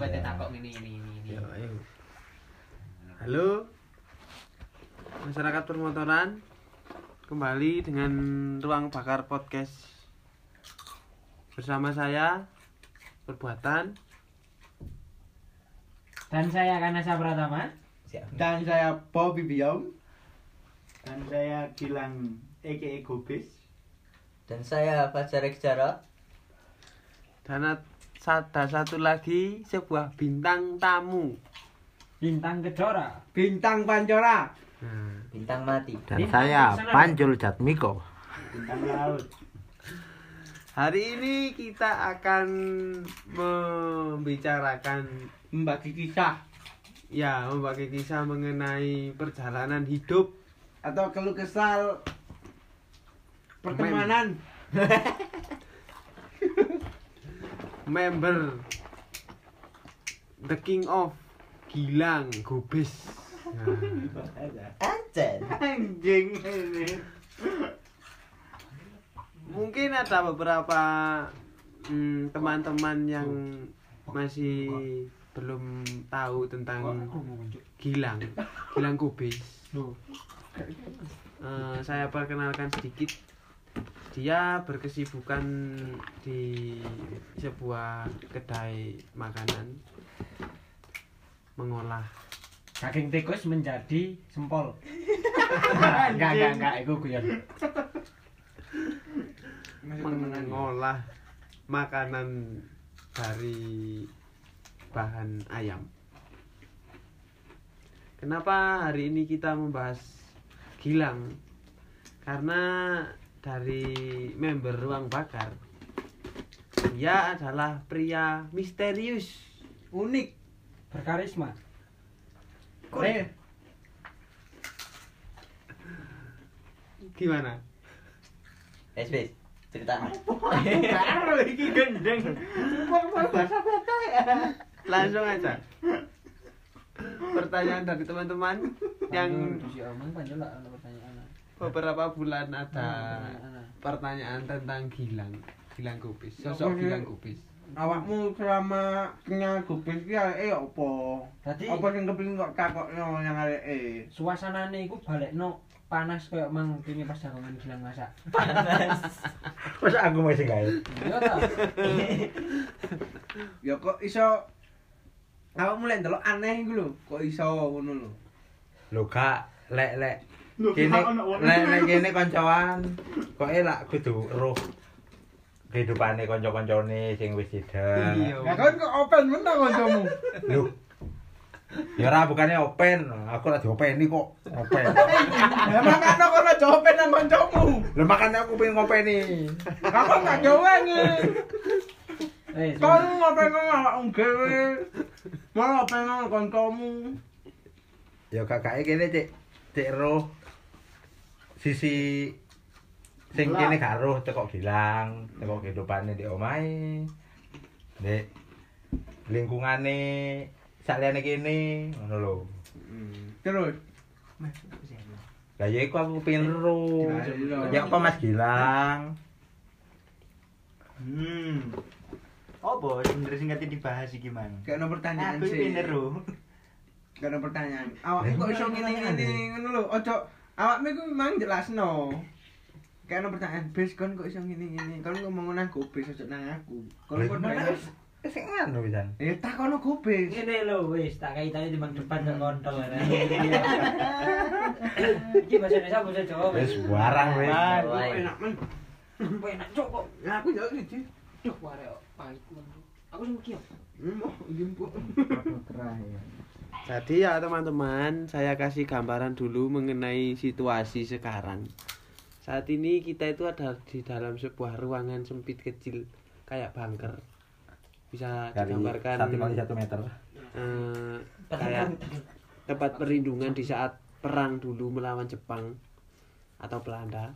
Takok ini ini ini. ini. Ya, ayo. Halo. Masyarakat permotoran. Kembali dengan Ruang Bakar Podcast. Bersama saya Perbuatan Dan saya Kanasa Pratama. Dan saya Bobby Biom. Dan saya Gilang EKE Gobis. Dan saya Fajar Eksjara. dan ada satu lagi sebuah bintang tamu. Bintang Kedora. Bintang Pancora. Nah, Bintang mati. Dan Bintang saya. Panjul Jatmiko. Bintang laut. hari ini kita akan membicarakan Membagi kisah ya membagi kisah mengenai perjalanan hidup atau keluh kesal pertemanan. member The King of Gilang Anjen. Anjing ini. mungkin ada beberapa mm, teman-teman yang masih belum tahu tentang Gilang, Gilang Gobis. Eh, saya perkenalkan sedikit. Dia berkesibukan di sebuah kedai makanan mengolah Daging tikus menjadi sempol. enggak, enggak, enggak, itu guyon. mengolah makanan dari bahan ayam. Kenapa hari ini kita membahas Gilang? Karena dari member Ruang Bakar dia adalah pria misterius. Unik. Berkarisma. Eh, Gimana? SBS. Cerita. Karo iki gendeng. Bahasa bata ya. Langsung aja. Pertanyaan dari teman-teman yang panjang lah pertanyaan. Beberapa bulan ada Pertanyaan. pertanyaan tentang Gilang Gilang Kupis sosok Gilang Kupis Awakmu selama kenyal gobis ki areke opo? Dadi Apa sing kepengin kok takokno yang areke? suasanane iku balekno panas kayak mang kene pas jagongan gilang masak. Masa aku masih gawe? Iya ta? Ya kok iso awakmu lek ndelok aneh iku lho, kok iso ngono lho. Lho gak lek lek kene lek kene kancawan kok elak kudu roh kehidupane kanca-kancane sing wis sidang. Ya kan kok open men ta kancamu? Lho. Ya ora bukannya open, aku ora diopeni kok. Open. Ya makane kok ora open nang kancamu. Lho makane aku pengen ngopeni. Kamu gak jowengi. Eh, Kon ngopen nang awakmu dhewe. Malah open nang kancamu. Ya kakake kene cek cek roh sisi sing kene gak roh teko Gilang, teko kehidupane di omahe. Nek lingkungane saliyane kene ngono lho. Terus Lah ya iku aku pengen roh. Iya. Ya apa Mas Gilang? Hmm. Apa sebenarnya sing kate dibahas iki man? kayak ono pertanyaan Aku sih. pinter ro. Gak ada pertanyaan. Awakmu kok iso ngene-ngene ngono lho. Ojo awakmu iku memang jelasno. Kayak ono pertanyaan, "Bes kon kok iso ngene-ngene?" Kon ngomong nang gobes ojo nang aku. Kon kok Sing anu pisan. Eh takono gobes. Ngene lho wis tak kaitane timbang depan kok kontol. Iki bahasa Indonesia bahasa Jawa Wis barang wis. Enak men. Enak cok kok. Nah, aku yo iki. Duh, ware pahit men. Aku sing kiyo. Hmm, oh, jemput. Jadi ya teman-teman saya kasih gambaran dulu mengenai situasi sekarang. Saat ini kita itu ada di dalam sebuah ruangan sempit kecil kayak bunker. Bisa Dari digambarkan satu kali satu meter. eh, kayak tempat perlindungan di saat perang dulu melawan Jepang atau Belanda.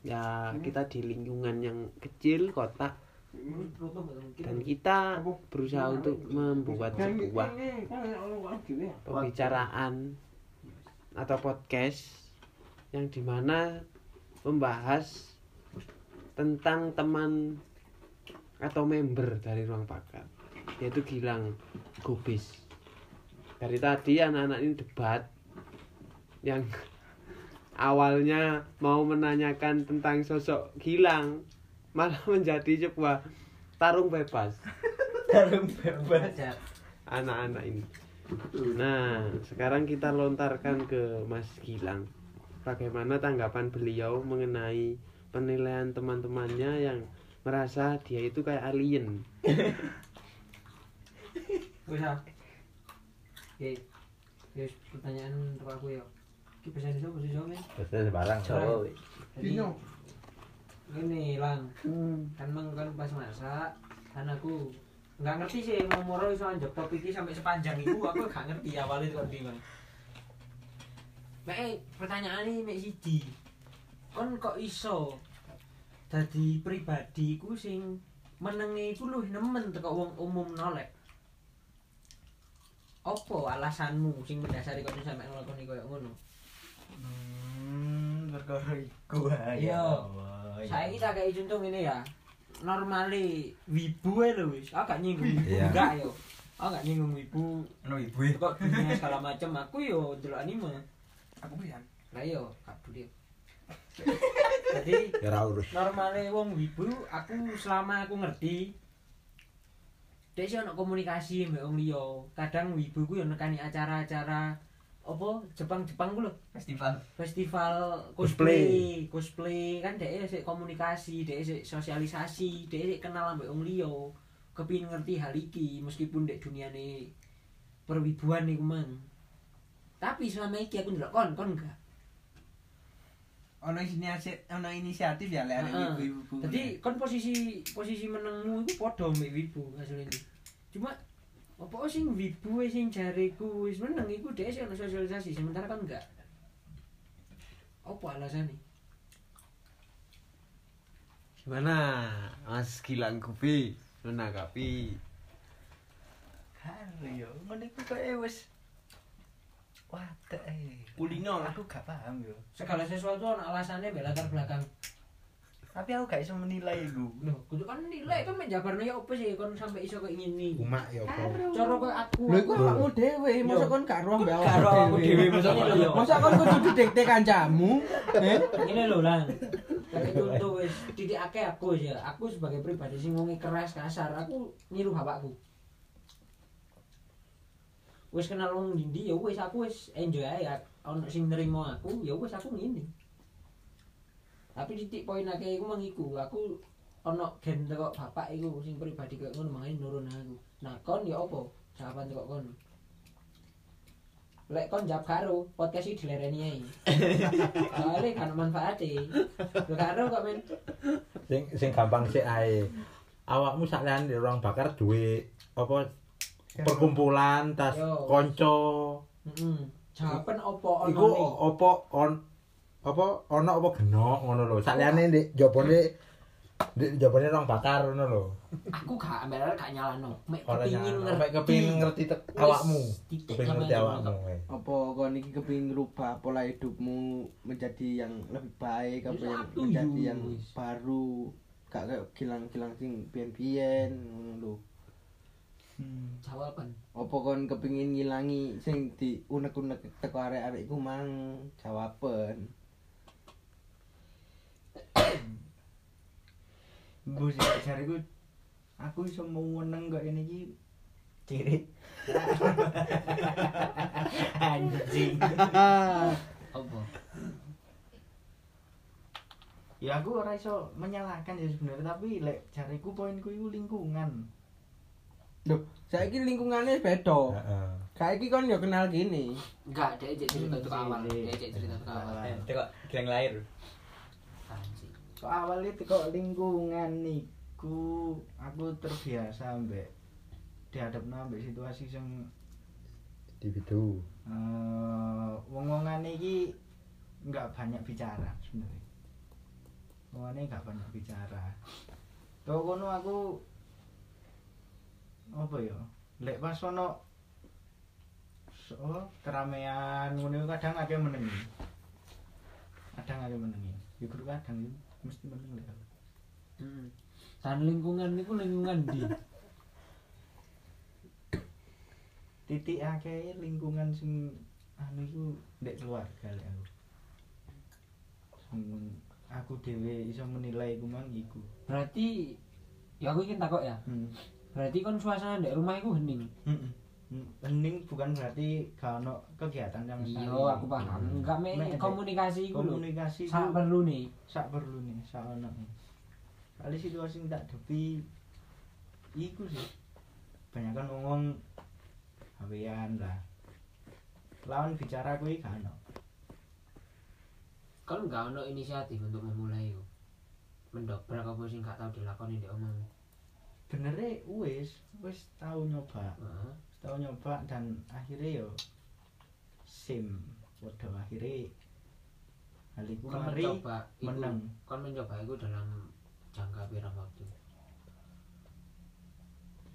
Ya, kita di lingkungan yang kecil, kotak dan kita berusaha untuk membuat sebuah pembicaraan atau podcast yang di mana membahas tentang teman atau member dari ruang bakar yaitu Gilang Gubis. Dari tadi anak-anak ini debat yang awalnya mau menanyakan tentang sosok Gilang malah menjadi sebuah tarung bebas Tarung bebas. anak-anak ini. Nah, sekarang kita lontarkan ke Mas Gilang. Bagaimana tanggapan beliau mengenai penilaian teman-temannya yang merasa dia itu kayak alien? Ah. Oke. Pertanyaan untuk aku ya. Ki bahasa Indonesia bahasa Jawa men. Terus barang. Ini lang. Kan mang kan pas masak kan aku nggak ngerti sih mau moro iso anjok topik iki sampai sepanjang itu aku gak ngerti awalnya itu ndi man. Mek eh, pertanyaan ini mek siji. Kon kok iso dadi pribadi ku sing menenge iku luwih nemen teko wong umum nolek. Opo alasanmu sing mendasari kok sampe nglakoni koyo ngono? Hmm, perkara iku ae. Iya. Saiki tak kei contoh ngene ya. Normale wibu ae lho wis. Ah gak nyinggung wibu Iya. enggak yo. Ah gak nyinggung wibu. Ono ibu e. Kok dunia segala macam aku yo delok anime. Aku pisan. Lah yo gak peduli. Jadi Ya ora urus. normale wong wibu aku selama aku ngerti Dek sih ono komunikasi mbek wong liya. Kadang wibu ku yo nekani acara-acara apa Jepang-Jepang ku lho. Festival. festival cosplay cosplay kan dia sik komunikasi dia sik sosialisasi dia sik kenal ambek wong liya kepin ngerti hal iki meskipun dek duniane perwibuan iku mang tapi selama iki aku ndelok kon kon enggak Ono inisiatif, ono inisiatif ya lek Heeh. arek ibu-ibu. jadi kon posisi posisi menengmu iku padha mbek wibu hasilnya cuma apa sing wibu e sing jariku wis meneng iku dhek sik ono sosialisasi sementara kan enggak apa alasannya Gimana Mas Gilang Gubis menanggapi? Karo yo, ngene iku kok wis Waduh, eh. Kulino. Aku gak paham yo. segala sesuatu ono alasannya mbek latar belakang Tapi aku gak iso menilai iku. Loh, kudu kan nilai kan menjabarno ya apa sih kon sampai iso kayak ngene. Umak ya apa? Cara koyo aku. Lho iku awakmu dhewe, mosok kon gak roh mbek Gak roh aku dhewe, mosok Mosok kon lho. Mosok kon kudu didikte kancamu. Eh? Ngene lho, Lang. Kayak contoh wis didikake aku ya. Aku sebagai pribadi sing ngomong keras kasar, aku niru bapakku. Wis kenal wong ndi ya wis aku wis enjoy ae ya. Ono sing nerimo aku, ya wis aku ngene. Tapi titik poin akeh iku mang iku, aku ono gen teko bapak iku sing pribadi koyo ngono mangane nurun aku. Nah, kon ya apa? Jawaban teko kon. Lek kon jawab karo, podcast iki dilereni ae. Soale kan manfaate. Lho karo kok men. Sing sing gampang sik ae. Awakmu sakliane orang bakar duwe apa perkumpulan tas konco. Heeh. Jawaban opo ono Iku apa on apa ono apa genok ngono lho. Sakliane ndek jabone ndek jabone orang bakar ngono lho. Aku gak ambil gak nyalano. Mek nyala. ngerti. Mek kepengin ngerti awakmu. Kepengin ngerti awakmu. Apa kon iki kepengin ngerubah pola hidupmu menjadi yang lebih baik apa yang menjadi yang baru gak kayak gilang-gilang sing biyen-biyen ngono lho. Hmm. Jawaban. Apa kon kepengin ngilangi sing di unek-unek teko arek-arek iku mang jawaban. Bu sih jariku aku iso mau meneng kok ini iki Ciri. Anjing. Apa? Ya aku ora iso menyalahkan ya sebenarnya tapi lek jariku poinku iku lingkungan. Loh, saiki lingkungannya beda. Heeh. Saiki kon yo kenal gini. Enggak, dia cek cerita itu awal. Dia cek cerita itu awal. Tengok gilang lahir. Kok awalnya teko lingkungan niku aku terbiasa ambek dihadapno ambek situasi sing Di situ. eh wong-wongan iki nggak banyak bicara sebenarnya. Wongane nggak banyak bicara. Tuh kono aku apa ya? Lek pas ono so, keramaian ngono kadang akeh menengi. Kadang akeh menengi. Kudu kadang iku mesti meneng lek aku. Hmm. Dan lingkungan itu lingkungan di. titik akeh lingkungan sing anu iku ndek keluarga lek aku. Sing aku dhewe iso menilai iku mang iku. berarti ya aku ingin takut ya Hmm. berarti kon suasana di rumah itu hening Heeh. Hening bukan berarti gak ono kegiatan sama sekali. iya aku paham. Enggak me komunikasi itu lho. komunikasi sak perlu nih. sak perlu nih sak ono kali situasi tak depi iku sih. Banyak kan ngomong hawean lah. Lawan bicara kuwi gak ono. Kon enggak ono inisiatif untuk memulai itu mendobrak apa sing gak tau dilakoni di omang benernya wis wis tau nyoba. Heeh. Tau nyoba dan akhirnya yo sim. Waduh akhirnya hal kon mari menang. Kon mencoba itu dalam jangka pirang waktu?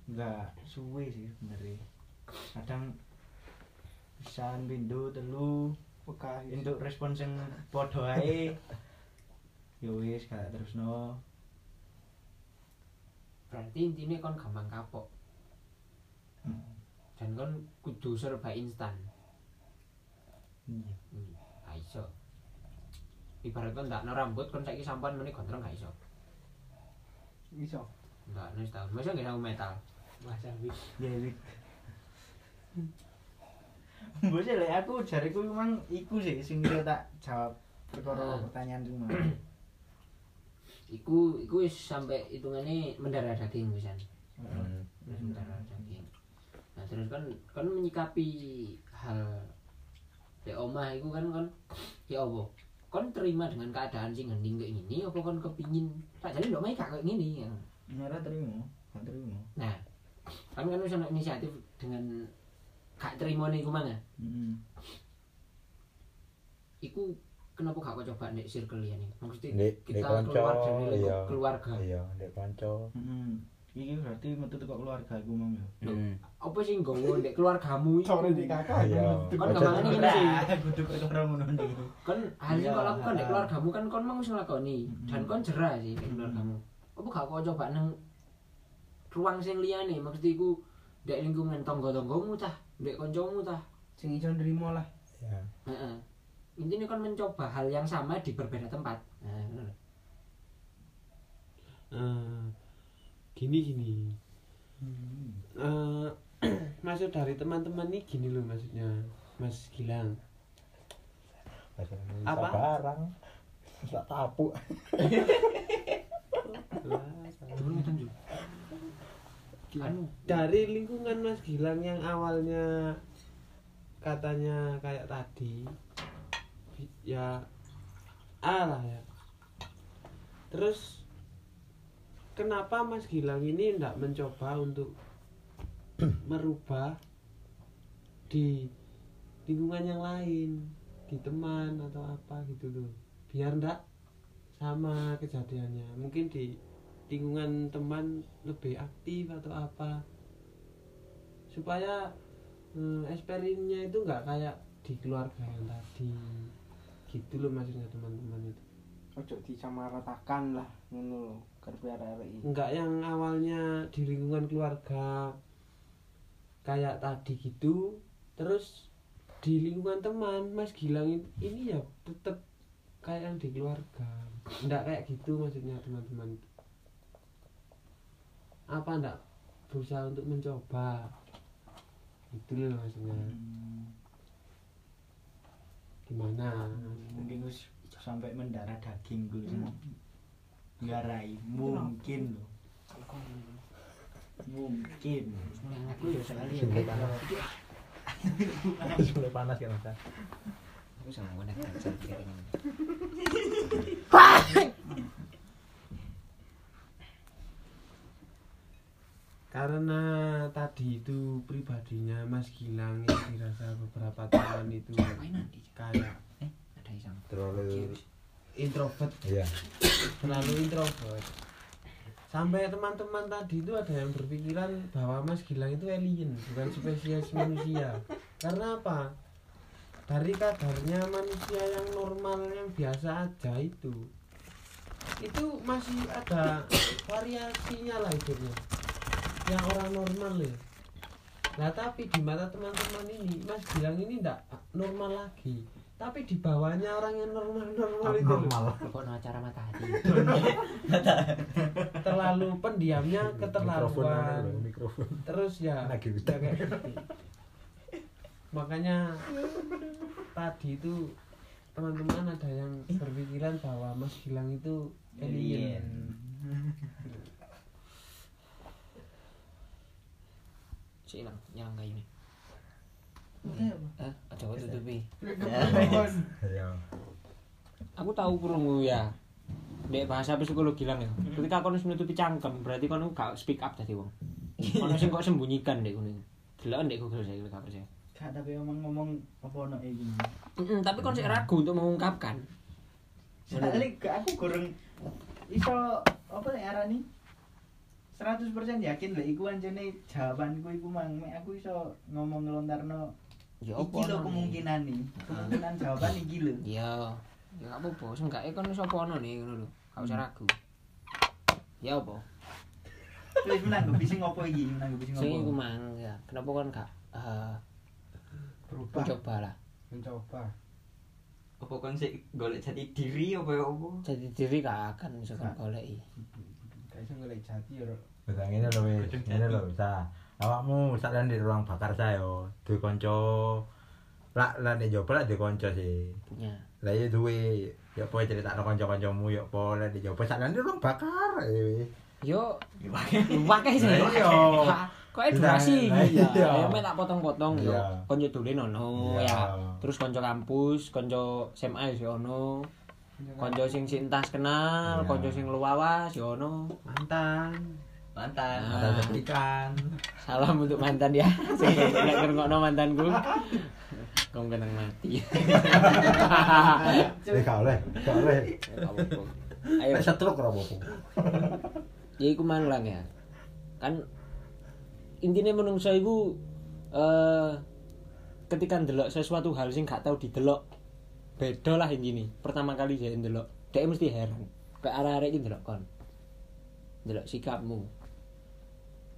Enggak suwe sih benernya kadang bisa pindu telu Pekah. untuk respon yang podo ae. Ya wis gak terusno. Berarti intinya kon gampang kapok. Hmm. Dan kon kudu serba instan. Iya. Hmm, gak iso. Ibarat kon ndak rambut kon saiki sampan meneh gondrong gak iso. Iso. enggak nih setahun masa nggak tahu metal? Masa wis ya Mbok sih lek aku jariku memang iku sih sing tak jawab perkara Ah. pertanyaan mau. iku iku wis sampai hitungannya mendarah daging wisan. Hmm. wis mendarah daging nah terus kan kan menyikapi hal di omah iku kan kon ya apa kon terima dengan keadaan sing hening kayak gini apa kon kepingin tak jadi ndok gak kayak gini ya. Nyara terima, gak terima. nah kan kan wis ana inisiatif dengan gak terima nih mana Heeh. iku kenapa gak kau coba nek circle ya nih maksudnya Ndek kita kanca keluar dari iya. keluarga Iya, ndek kanca. Heeh. Iki berarti metu teko keluarga aku mang ya. Hmm. apa sih nggowo ndek keluargamu iku Sore di kakak. Iya. Kon Aja- gampang ini sih Kudu perkara ngono iki. kon hal sing Iya. kau lakukan ndek keluargamu kan kon mau wis nglakoni dan kon jerah sih ndek keluargamu apa gak kau coba nang ruang sing liyane maksudnya iku ndek lingkungan tangga-tanggamu tah ndek kancamu tah Sing iso nrimo lah. Ya. heeh intinya kon mencoba hal yang sama di berbeda tempat nah gini gini Eh, maksud dari teman-teman ini gini loh maksudnya Mas Gilang Indonesia Apa? barang. Tak tapu. Anu dari lingkungan Mas Gilang yang awalnya katanya kayak tadi ya A lah ya terus kenapa Mas Gilang ini tidak mencoba untuk merubah di lingkungan yang lain? Di teman atau apa gitu loh. Biar ndak sama kejadiannya. Mungkin di lingkungan teman lebih aktif atau apa. Supaya hmm, eksperimennya itu nggak kayak di keluarga yang tadi. Gitu loh maksudnya teman-teman itu Ojo disamaratakan lah ngono lho. Karep arek iki. nggak yang awalnya di lingkungan keluarga kayak tadi gitu terus di lingkungan teman Mas Gilang in- ini ya tetap kayak yang di keluarga. Nggak kayak gitu maksudnya teman-teman. Apa ndak berusaha untuk mencoba? Itu loh maksudnya. Gimana? Mungkin wis sampai mendarah daging gue. Ngarai mungkin loh. Mungkin. aku ya sekali ya Sudah panas. Kan Mas? aku sama ngene kan piring karena tadi itu pribadinya Mas Gilang yang dirasa beberapa teman itu kayak Terlalu introvert. Iya. terlalu introvert. Sampai teman-teman tadi itu ada yang berpikiran bahwa Mas Gilang itu alien bukan spesies manusia. Karena apa? Dari kadarnya manusia yang normal yang biasa aja itu. Itu masih ada variasinya lah hidupnya. Yang orang normal ya. Nah tapi di mata teman-teman ini Mas Gilang ini ndak normal lagi Tapi di bawahnya orang yang normal-normal itu loh. normal Kok no acara mata hati. Terlalu pendiamnya keterlaluan mikrofon Terus ya, Lagi ya kayak gitu. Makanya tadi itu teman-teman ada yang berpikiran bahwa Mas Gilang itu alien Si hilang, nyala enggak ini? Iya, Eh, coba tutupi. ya Aku tahu krungu ya. Dek bahasa psikologi lang ya. Ketika kono wis nutupi cangkem, berarti kono gak speak up tadi wong. Kono sing kok sembunyikan dek ngono. Delok ndek Google saya gak percaya. Gak tapi omong ngomong apa ono iki. Mm, tapi kon sik ragu untuk mengungkapkan. Gak aku goreng iso apa nek arani 100% yakin lek iku anjene jawabanku iku mang aku iso ngomong ngelontarno Ya iki lho kemungkinan nih. Kemungkinan jawaban iki lho. Iya. Ya gak apa-apa, seenggaknya kon iso apa ono nih ngono lho. Gak usah ragu. Ya apa? Wis menanggapi sing opo iki? Menanggapi sing Sing iku opo? mang ya. Kenapa kon gak eh berubah mencoba lah. mencoba Apa kon sik golek jati diri apa ya apa? Jadi diri gak akan bisa kon goleki. gak iso golek jati ya. Bisa ngene lho wis, ngene lho bisa. Awakmu sakjane di ruang bakar saya yo, duwe kanca. Lah nek jopo lah duwe kanca sih. Punya. Lah iya duwe ya apa critakno kanca-kancamu ya apa lah di jopo sakjane di ruang bakar. eh, wis. Yo, Wakai sih. Iya. Kok gitu. iya. Ya tak potong-potong yo. Konco dolen ono ya. Terus konco kampus, konco SMA yo ono. Konco sing sintas kenal, konco sing luawas yo ono. mantan Mantan. Ah. Ada sepikan. Salam untuk mantan ya. Sing lek ngrungokno mantanku. Kong kenang mati. Eh gak oleh, gak oleh. Ayo. Setruk ora apa-apa. ya iku mang lang ya kan intinya menungso iku eh ketika ndelok sesuatu hal sing gak tau didelok beda lah intinya pertama kali saya ndelok dia mesti heran kayak arah-arah iki ndelok kon ndelok sikapmu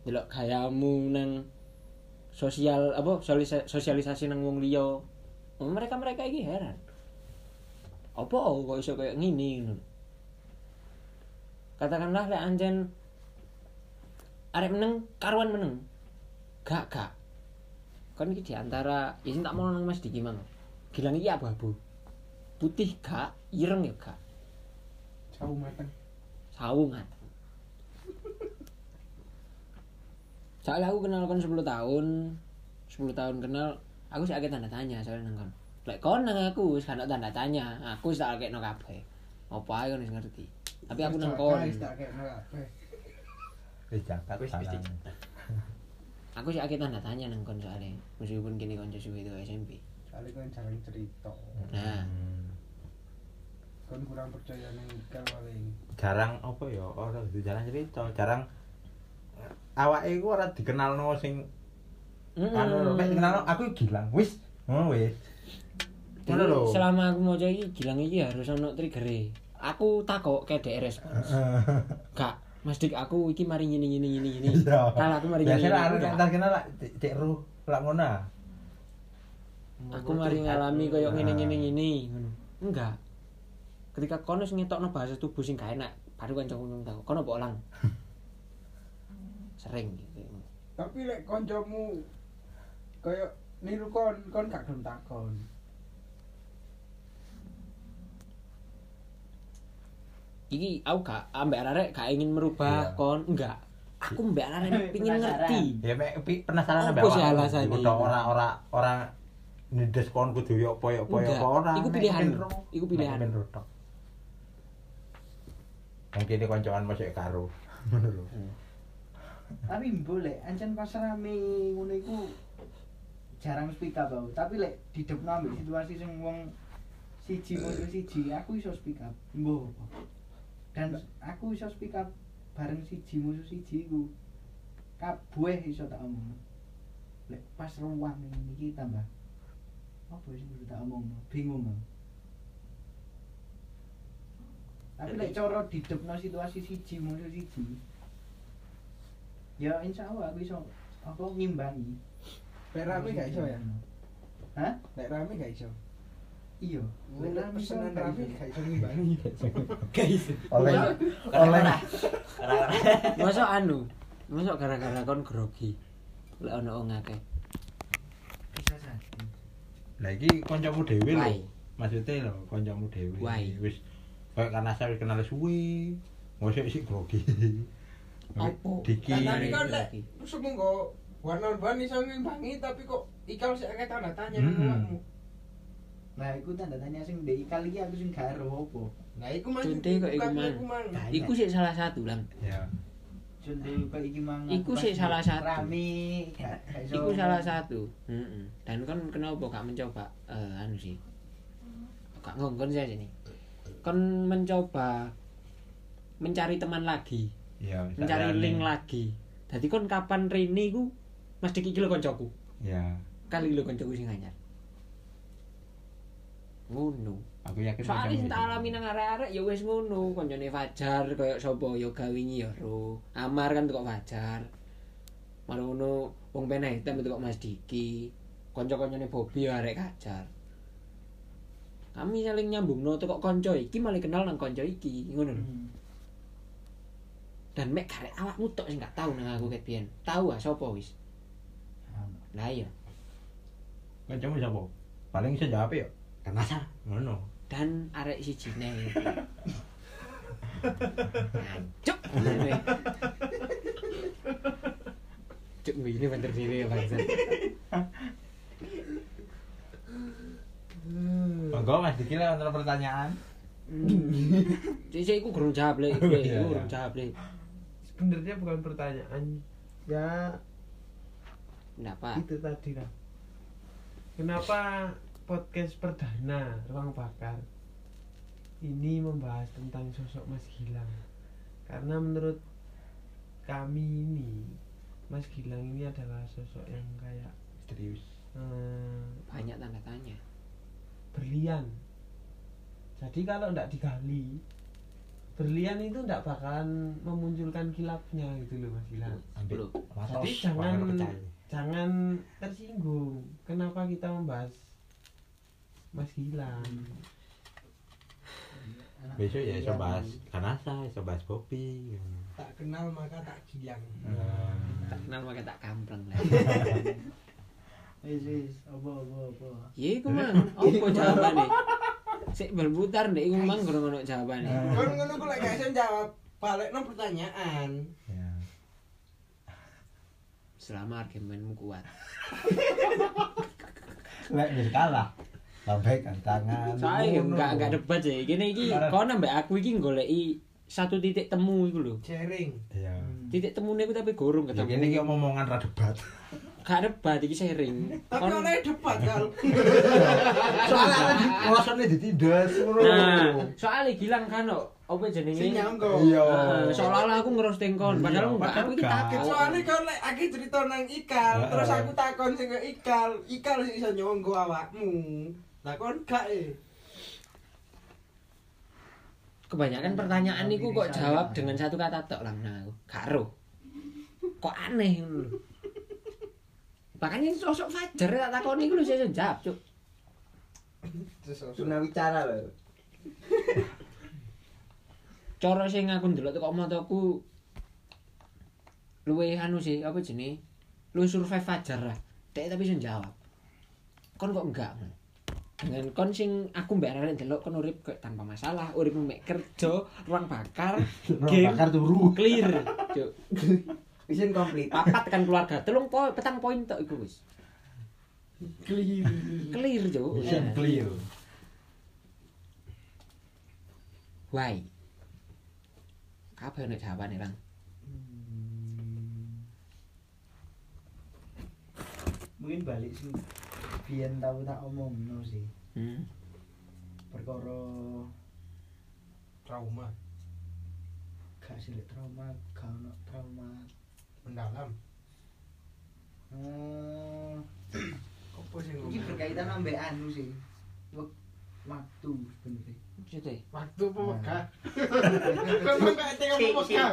ndelok gayamu nang sosial apa sosialisa- sosialisasi nang wong liya. Mereka mereka iki heran. Apa kok iso kayak ngini ngono katakanlah lek anjen arek meneng karuan meneng. Gak gak. Kan iki di antara ya sing tak mau nang Mas Diki mang. Gilang iki abu-abu. Putih gak ireng ya gak. Jauh mateng. Sawungan soalnya aku kenal kon 10 tahun. 10 tahun kenal aku sih agak tanda tanya soalnya nang kon. Lek kon nang aku wis ana tanda tanya. Aku tak akeh no kabeh. Apa ae kon ngerti? Tapi aku nang kon. Wis Wis, aku sih akeh tanda tanya nang kon soalnya. Meskipun kini kon suwe itu SMP soalnya kan jarang cerita. Nah. Kan kurang percaya nih kan paling jarang apa ya? Ora dudu jarang cerita. Jarang awake iku ora dikenalno sing anu lho nek dikenalno aku gilang wis ngono wis. Ngono lho. selama aku mau iki gilang iki harus ono trigger aku takok ke DR respons. Gak Mas Dik aku iki mari ngene ngene ngene ngene. Iya. Kalau aku mari ngene biasanya ngene, arek entar kenal lak cek ru lak ngono ah. aku mari ngalami koyo ngene ngene ngene ngono. Enggak. Ketika kono sing ngetokno bahasa tubuh sing gak enak baru kancaku ngomong tau kono apa lang sering gitu tapi lek koncomu kayak niru kon kon gak gelem takon iki aku gak ambek arek gak ingin merubah Iya. kon enggak aku mbek arek pingin Penasaran. ngerti ya mek penasaran Apa sih alasannya? Kudu ora ora ora nides kon kudu yo apa yo apa yo apa ora iku pilihan. Iku pilihan. Mek pengen ro tok. mungkin ini koncoan masih karo ngono lho Tapi boleh, ancen pas rame ngono iku jarang speak up aku. Tapi lek didepno ambek situasi sing wong siji mono siji, aku iso speak up. Mbuh. Dan aku iso speak up bareng siji musuh siji iku. Kabeh iso tak omong. Lek pas ruang ini iki tambah apa sih kudu tak omong bingung aku. Tapi lek cara didepno situasi siji musuh siji, ya insya Allah aku bisa apa ngimbangi Lek rame gak iso ya? Hah? Lek rame gak iso. Iya. Lek Lek pesenan gak rame iso. gak iso ngimbangi. Guys. oleh Oleh. oleh Masa anu, masa gara-gara kon grogi. Lek ono wong akeh. Bisa jadi. lah iki kancamu dhewe lho maksudnya lho kancamu dhewe wis kayak karena saya kenal suwe ngosek sik grogi Apa? Diki Lah, tapi kan lek kok one-on-one iso ngimbangi tapi kok ikal sik akeh tanda tanya nang Hmm. awakmu. Nah, iku tanda tanya sing ndek ikal iki aku sing gak ero apa. Lah iku mang. Contohe kok iku mang. Iku sih salah satu lang. ya Contoh kok iki mang. Iku sih salah satu. Rame. Iku salah satu. Heeh. Dan kon kenapa gak mencoba eh anu sih? Gak ngongkon saja nih. Kon mencoba mencari teman lagi, ya mencari link lagi. Jadi kon kapan Rini ku mesti iki lho koncoku. ya Kali lho koncoku sing anyar. Ngono. aku yakin Soalnya kancamu sing tak dhewe. alami nang arek-arek ya wis ngono, koncone Fajar kaya sapa ya gawingi ya ro. Amar kan tukok Fajar. Marono wong peneh hitam tukok Mas Diki. Kanca-kancane Bobi ya arek kajar. Kami saling nyambungno tukok kanca iki malah kenal nang kanca iki, ngono lho. Hmm. Dan mek karek awakmu tok sing gak tau nang aku ket biyen. Tahu ah sapa wis. Lah iya. kancamu sapa paling iso jawab ya karena sa ngono Dan arek sijine. Cuk. Cuk ini bener diri ya bangsa. monggo Mas Diki lah untuk pertanyaan Jadi aku kurang jawab le, Oh, iya, kurang iya. jawab le. Sebenarnya bukan pertanyaan. Ya Kenapa? itu tadi lah. Kenapa podcast perdana Ruang Bakar ini membahas tentang sosok Mas Gilang? Karena menurut kami ini Mas Gilang ini adalah sosok yang kayak misterius eh, Banyak tanda tanya. berlian. Jadi kalau tidak digali, berlian itu tidak bakalan memunculkan kilapnya gitu loh Mas Gilang. Jadi jangan jangan tersinggung. Kenapa kita membahas Mas Gilang? besok ya iso bahas kanasa iso bahas kopi Tak kenal maka tak gilang. Tak kenal maka tak kampleng lah. Wis wis, apa apa apa. Iya iku mang, apa jawabane? Sik berputar ndek iku mang kurang ono jawabane. Kon ngono ku lek gak iso jawab, balekno pertanyaan. ya Selama argumenmu kuat. lek wis kalah lambaikan tangan ngono. enggak enggak debat sih. Gini iki kau nambah aku iki goleki satu titik temu iku lho. Sharing. iya Titik temune iku tapi gorong ya ketemu. kene iki omongan ra debat Gak debat iki sharing. Tapi oleh debat kal. soalnya alasannya ditindas ngono Nah, soalnya gilang kan kok apa jenenge? Sing nyanggo. iya Heeh, seolah-olah aku ngerosting kon, padahal Iya, padahal aku iki enggak. takut. Soalnya kon lek aku cerita nang ikal, terus aku takon sing ke ikal, ikal sing iso nyonggo awakmu. Lah kon gak e. Kebanyakan pertanyaan niku kok jawab dengan satu kata tok lah nah aku. Gak ero. Kok aneh ngono. Makanya sosok Fajar tak takoni iku lho saya jawab, Cuk. Tunawicara lho. Cara sing aku ndelok teko mataku luwe anu sih, apa jenenge? Luwe survive Fajar lah. Dek tapi iso jawab. Kon kok enggak? Dengan kon sing aku mbak arek ndelok kon urip kok tanpa masalah, urip mek kerja, ruang bakar, game, bakar turu clear, Cuk. Isin komplit. papat kan keluarga telung poin petang poin tok iku wis Clear. clear jo Mission clear why kabeh nek jawabane lang Mungkin balik sing biyen tau tak omongno sih. hmm. Perkara Trauma gak sih trauma, gak ono trauma mendalam. Hmm, apa sih ini berkaitan sampai anu sih. Waktu sebenarnya. Maksudnya? Waktu apa wakah memang gak ada yang mau wakah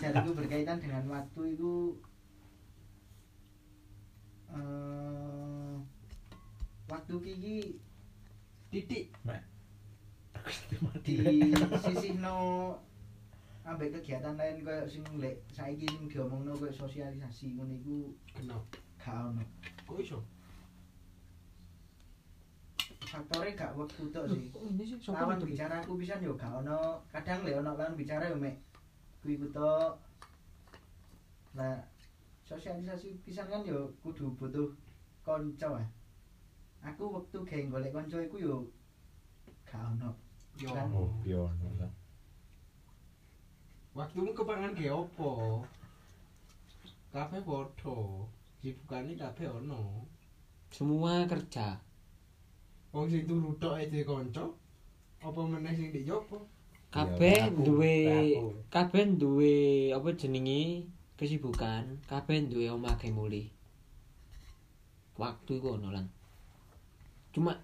jadi berkaitan dengan waktu itu uh, waktu gigi titik. Di sisi no ambek kegiatan lain koyo sing lek saiki sing diomongno koyo sosialisasi ngono iku kenapa gak ono. kok iso Faktore gak wektu tok sih. kok ini sih lawan bicara aku pisan yo gak ono kadang le ono lawan bicara yo mek kuwi ku tok nah sosialisasi pisan kan yo kudu butuh kanca ah aku waktu gawe golek kanca iku yo gak ono yo. Oh, pion. Waktu mu kepangan ge opo kabeh padha. Sibukane kabeh ono. Semua kerja. Wong sing turu tok ae kanca apa meneh sing di jopo kabeh duwe kabeh duwe apa jenenge kesibukan kabeh duwe omah ge mulih. Waktu iku ono lan. Cuma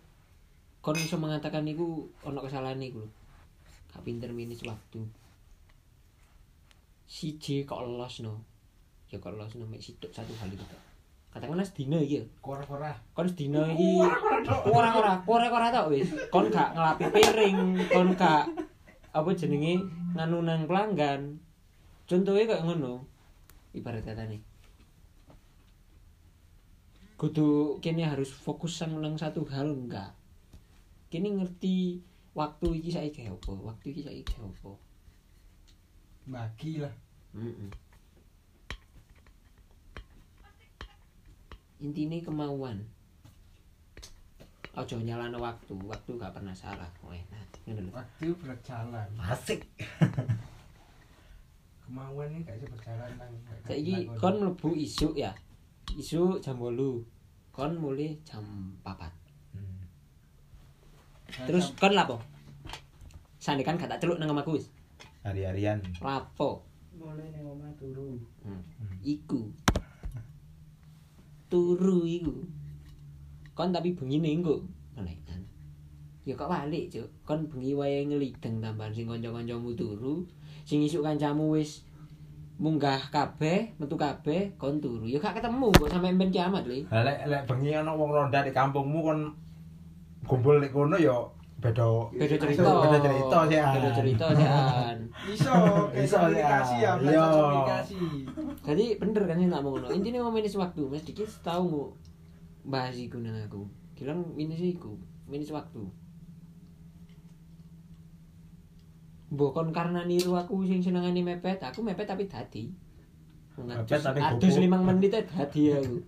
kon iso mengatakan iku ono kesalahan iku lho. Gak pinter minus waktu siji kok los no. Ya kok los no mek situk satu hal itu katakanlah sedina iki ya? Kora-kora kon sedina iki ora-ora ora-ora tok wis. Kon gak ngelapi piring kon gak apa jenenge nganu nang pelanggan. Contohnya kayak ngono. Ibarat kata nih. Kudu kini harus fokus sang nang satu hal enggak. Kini ngerti waktu iki saiki kayak apa waktu iki saiki kayak apa bagi lah. Mm-mm. intinya kemauan. Ojo nyalano waktu waktu gak pernah salah. Weh, nah, waktu berjalan. Asik. kemauan ini gak bisa berjalan nang saiki kon mlebu isuk ya. Isuk jam 8 kon mulai jam 4 Hmm. terus kon lapo? Sane kan gak tak celuk nang wis Hari-harian. lapo mulai ning omah turu. Hmm. iku. Turu iku. Kon tapi bengine engko. Meneh kan? Ya kok balik cuk? Kon bengi wae ngelideng tambahan sing kanca-kancamu turu. Sing isuk kancamu wis munggah kabeh metu kabeh kon turu. Ya gak ketemu kok sampe ben kiamat lho lek lek bengi ana wong ronda di kampungmu kon kumpul nek kono ya beda beda cerita Beda cerita sih. beda cerita sih iso Iso, komunikasi ya. belajar Iya. komunikasi jadi bener kan sih tak mau ngono intinya mau minus waktu mas dikit tahu mau bahas iku nang aku bilang minus iku minus waktu Bukan karena niru aku sing senengane mepet, aku mepet tapi dadi. Mepet tapi Adus limang menit dadi aku.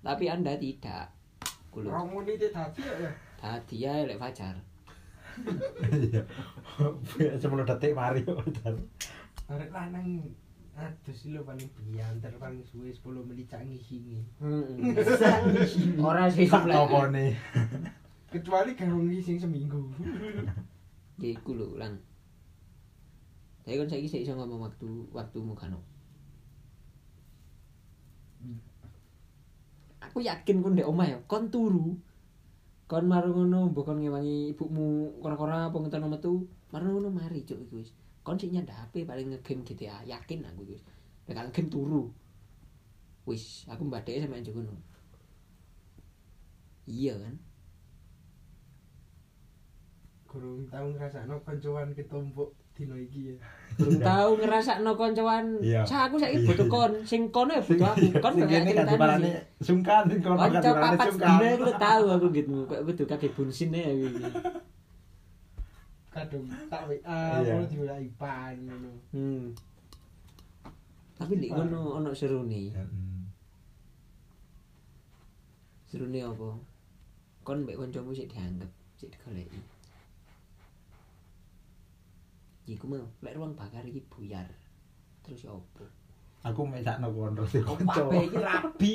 Tapi Anda tidak. Muni itu tadi ya dadi ya lek fajar. Iya. 10 detik mari kok. arek lanang adus lho paling biantar paling suwe 10 menit cak ngisi Heeh. Ora sih topone. kecuali kalau ngisi seminggu Ya iku lho lang. Tapi kan saiki sik iso ngomong waktu waktumu kan. Aku yakin kon ndek omah ya, kon turu. Kon marung ngono mbok kon ngewangi ibumu kora-kora apa ngetono metu, marung ngono mari cuk iku wis. Kon sik nyandak HP paling ngegame GTA, yakin aku iku wis. Nek ngegame turu. Wis, aku mbadeke sampe njuk ngono. Iya kan? kurang tahu ngerasakno koncoan ketumpuk dino iki ya Durung tau ngrasakno koncoan. Iya. Sa aku saiki Iya. butuh kon, sing kono ya butuh aku. Kon gak kan diparani sih. sungkan sing kono kan Kanca diparani papat sungkan. aku tau aku gitu. Kok kudu kaki bunsin ya iki. kadung tak WA Iya. mau diulai pan ngono Hmm. Tapi nek ngono ono serune. Heeh. Serune apa? Kon mbek kancamu sik dianggep, sik digoleki. Iku mau, lek ruang bakar iki buyar. Terus ya opo? Aku mek sakno sing Kok kanca. kabeh iki rabi.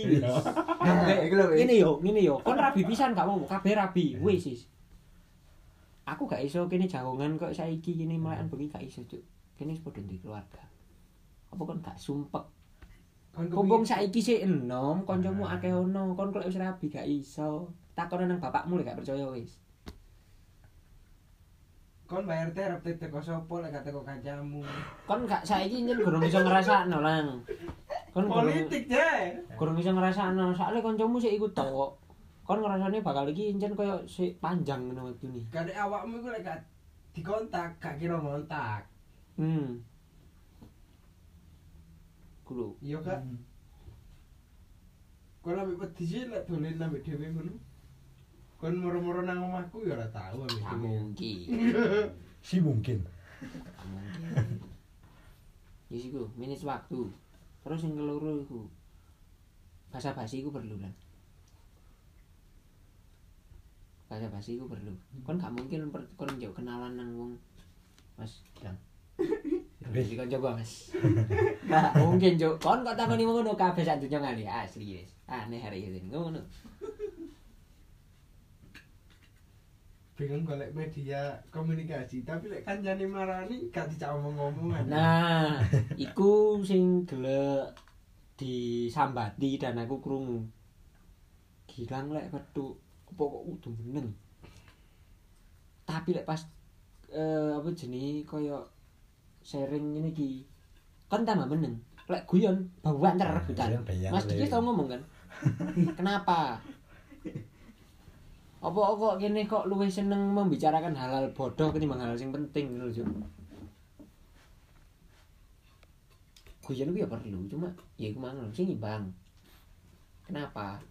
Ngambek iku lho. Ngene yo, ngene yo. Kon rabi pisan gak mau kabeh rabi. Wis wis. Aku gak iso kene jagongan kok saiki kene melekan bengi gak iso, Cuk. Kene wis padha duwe keluarga. Apa kon gak sumpek? Kon Kumpung saiki sik enom, kancamu akeh ono. Kon kok wis rabi gak iso. Takon nang bapakmu lek gak percaya wis. Kon bayar terap teko sopo lek gak teko kancamu Kon gak saiki nyen gurung iso ngrasakno lang. Kon politik je gurung iso ngrasakno, soalnya kancamu sik iku tok. kon ngrasane bakal iki encen koyo sik panjang ngono wektune Kadek awakmu iku lek gak dikontak, gak kira ngontak. hmm kulo Iya kak. Hmm. Kon ambek wedi sih lek dolen ambek dhewe ngono. Kon moro-moro nang omahku ya ora tau ambek gak dhewe. mungkin. Si mungkin. mungkin. Ya minus waktu. Terus yang keloro iku bahasa basi iku perlu kan bahasa basi iku perlu. Kon gak mungkin kon njok kenalan nang wong mas. Bilang Wis. Kon coba mas. Gak mungkin cok Kon kok takoni ngono kabeh sak dunya ngali. Asli wis. Aneh hari ini ngono Bingung golek media komunikasi, tapi lek kancane marani gak dicak omong-omongan. Nah Iku sing gelek Disambati dan aku krungu. Gilang lek petuk Apa kok udah meneng. Tapi lek pas eh, Apa jenis Koyo Sharing ini ki Kan tambah meneng. Lek guyon Guyon bayang, Mas Diki Le. tau ngomong kan? Kenapa apa kok kene kok luwih seneng membicarakan hal-hal bodoh ketimbang hal sing penting ngono lho. Guyon ku ya perlu, cuma ya iku mang lho, sing imbang. Kenapa?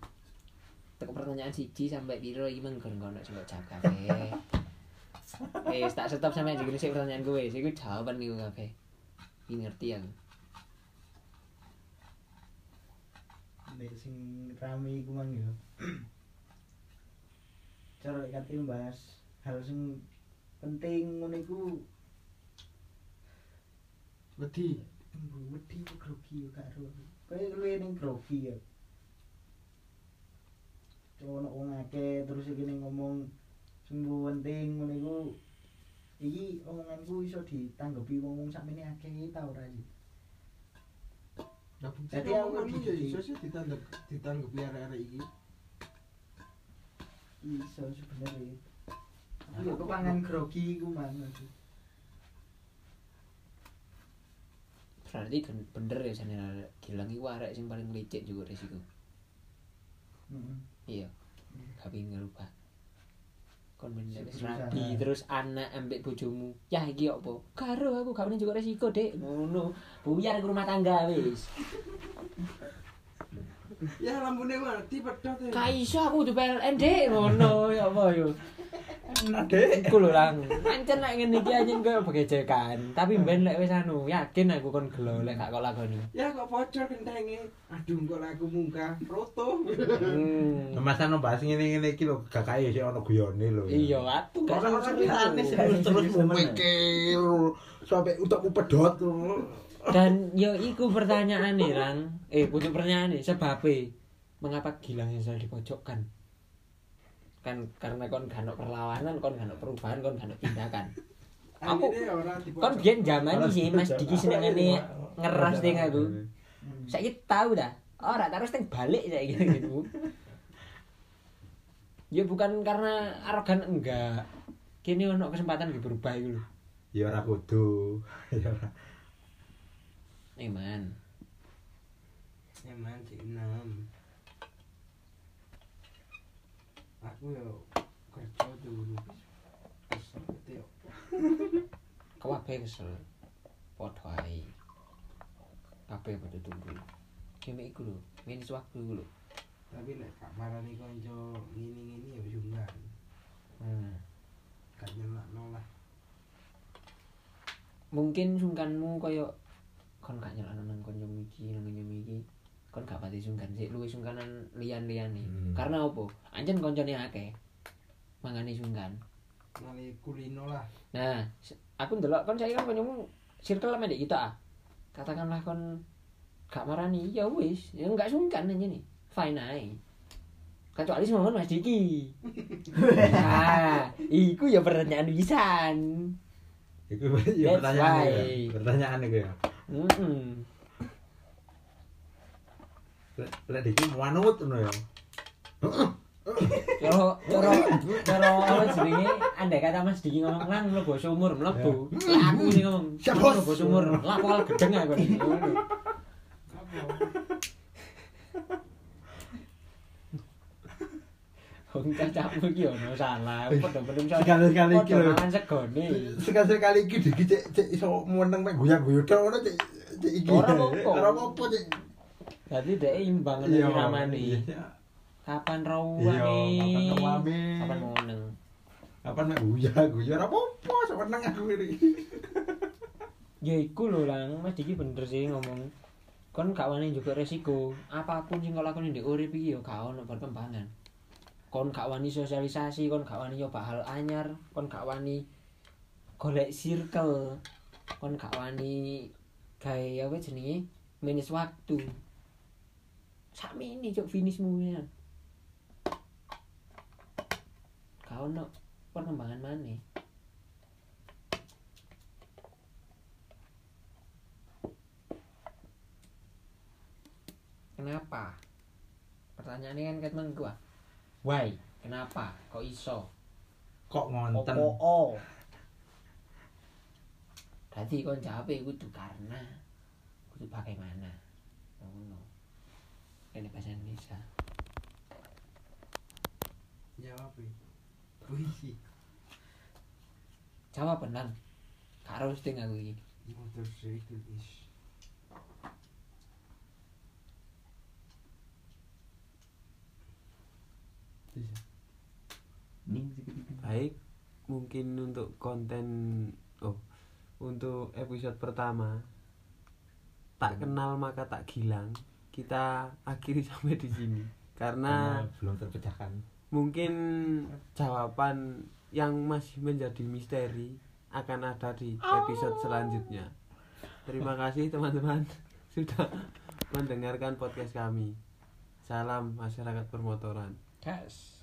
Teko pertanyaan siji sampai piro iki menggon kono coba jawab kabeh. Eh, tak stop sampe iki sik pertanyaan gue, sik jawaban iku kabeh. Iki ngerti aku. Nek sing rame iku mang yo. Cara kate bahas hal sing penting ngono iku Wedi. wedi grogi yo gak ero. Kayak luwih ning grogi ya. Ono wong akeh terus iki ning ngomong sing penting ngono iku iki omonganku iso ditanggapi wong-wong sakmene akeh ta ora bukti Jadi aku ya di- iso sih ditanggap ditanggapi arek-arek iki. Iso sebenarnya. Aku yo kepangan grogi iku mang. Berarti kan bener ya jane Gilang iku arek sing paling licik juga resiko. Heeh. Iya. Pengen ngerubah. Kon Berusaha. rabi terus anak ambek bojomu. Ya iki opo? Karo aku gak juga resiko, Dek. Ngono. Buyar ke rumah tangga wis. Ya lampune mati pedot ya. Gak iso aku kudu PLN, Dek. Ngono ya apa yo. Enak deh. Iku lho lang. Pancen nek ngene iki anjen koyo begejekan. Tapi ben lek wis anu, yakin aku kon gelo lek gak kok lakoni. Ya kok bocor gentenge. Aduh kok lagu munggah foto. Hmm. Mas kan bahas ngene-ngene iki lho gak kaya sih ono guyone lho. Iya, aku gak serius terus mikir sampai utakmu pedot lho. Dan yo iku pertanyaan nih Rang. Eh, butuh pertanyaan nih sebabnya mengapa Gilang yang selalu dipojokkan? Kan karena kon gak perlawanan, kon gak perubahan, kon gak tindakan. Aku- ora dipojok. Kon biyen zaman sih Mas Diki senengane ngeras ding aku. Saiki tahu dah. Ora terus teng balik saiki gitu. Ya bukan karena arogan enggak. Kini ono kesempatan di berubah lho. Ya ora kudu. Ya ora. Eman. Eman cek enam. Aku yo kerja dulu. Kesel gitu yo. kabeh kesel padha ae kabeh padha tunggu kene iku lho minus waktu iku lho Tapi nek gak marani konco ngini-ngini ya sungkan. hmm. Gak nyelakno lah. mungkin sungkanmu koyo kon gak nyelana nang kanca iki nang iki. Kon gak pati sungkan sik luwih sungkanan liyan-liyane. Hmm. karena opo anjen koncone akeh mangane sungkan. Ngali kulino lah. nah aku ndelok kon saiki kan kancamu circle ame ndek kita ah. katakanlah kon gak marani ya wis. Ya enggak sungkan aja nih fine ae. Kecuali semua Mas Diki. Nah iku ya pertanyaan pisan. Iku ya pertanyaan ya. Pertanyaan iku ya. Heeh Lek lek iki manut ngono ya. Coro, coro, coro apa jenenge? Andai kata Mas Diki ngomong lang mlebu sumur mlebu. Lah aku ngomong. Siap. Mlebu sumur. Lah bakal gedeng aku. Wong cacakmu iki ono salah. Padha belum iso. Sekali-sekali iki lho. mangan segone. Sekali-sekali iki dikit cek cek iso meneng mek goyang-goyang tok ngono cek cek iki. Ora apa-apa. Cek. Dadi dhek imbang ngono Iya, iramane. iya. Kapan Iya, rawuhane? kapan rawuhane. Kapan meneng? Kapan mek goyang-goyang ora apa-apa seneng aku ini. Ya iku lho lang, Mas Diki bener sih ngomong. Kon gak wani juga resiko. Apa pun sing kau lakoni ndek urip iki ya gak ono perkembangan. Kon gak wani sosialisasi, kon gak wani nyoba hal anyar, kon gak wani golek circle. Kon gak wani gawe apa jenenge? Manage waktu. Sami ini cok finishmu ya. Gak ono perkembangan maneh. Kenapa? Pertanyaan ini kan ket mengku ah. Why? Kenapa? Kok iso? Kok ngonten. Opo oh. Dadi kon jawab kudu karena kudu bagaimana. Ngono. Ini bahasa Indonesia. Jawab iki. Puisi. Jawab benar. Gak roasting aku iki. Motor itu is. Baik, mungkin untuk konten oh untuk episode pertama tak kenal maka tak gilang kita akhiri sampai di sini karena Karena belum terpecahkan. mungkin jawaban yang masih menjadi misteri akan ada di episode selanjutnya. Terima kasih teman-teman sudah mendengarkan podcast kami. Salam masyarakat permotoran. Yes.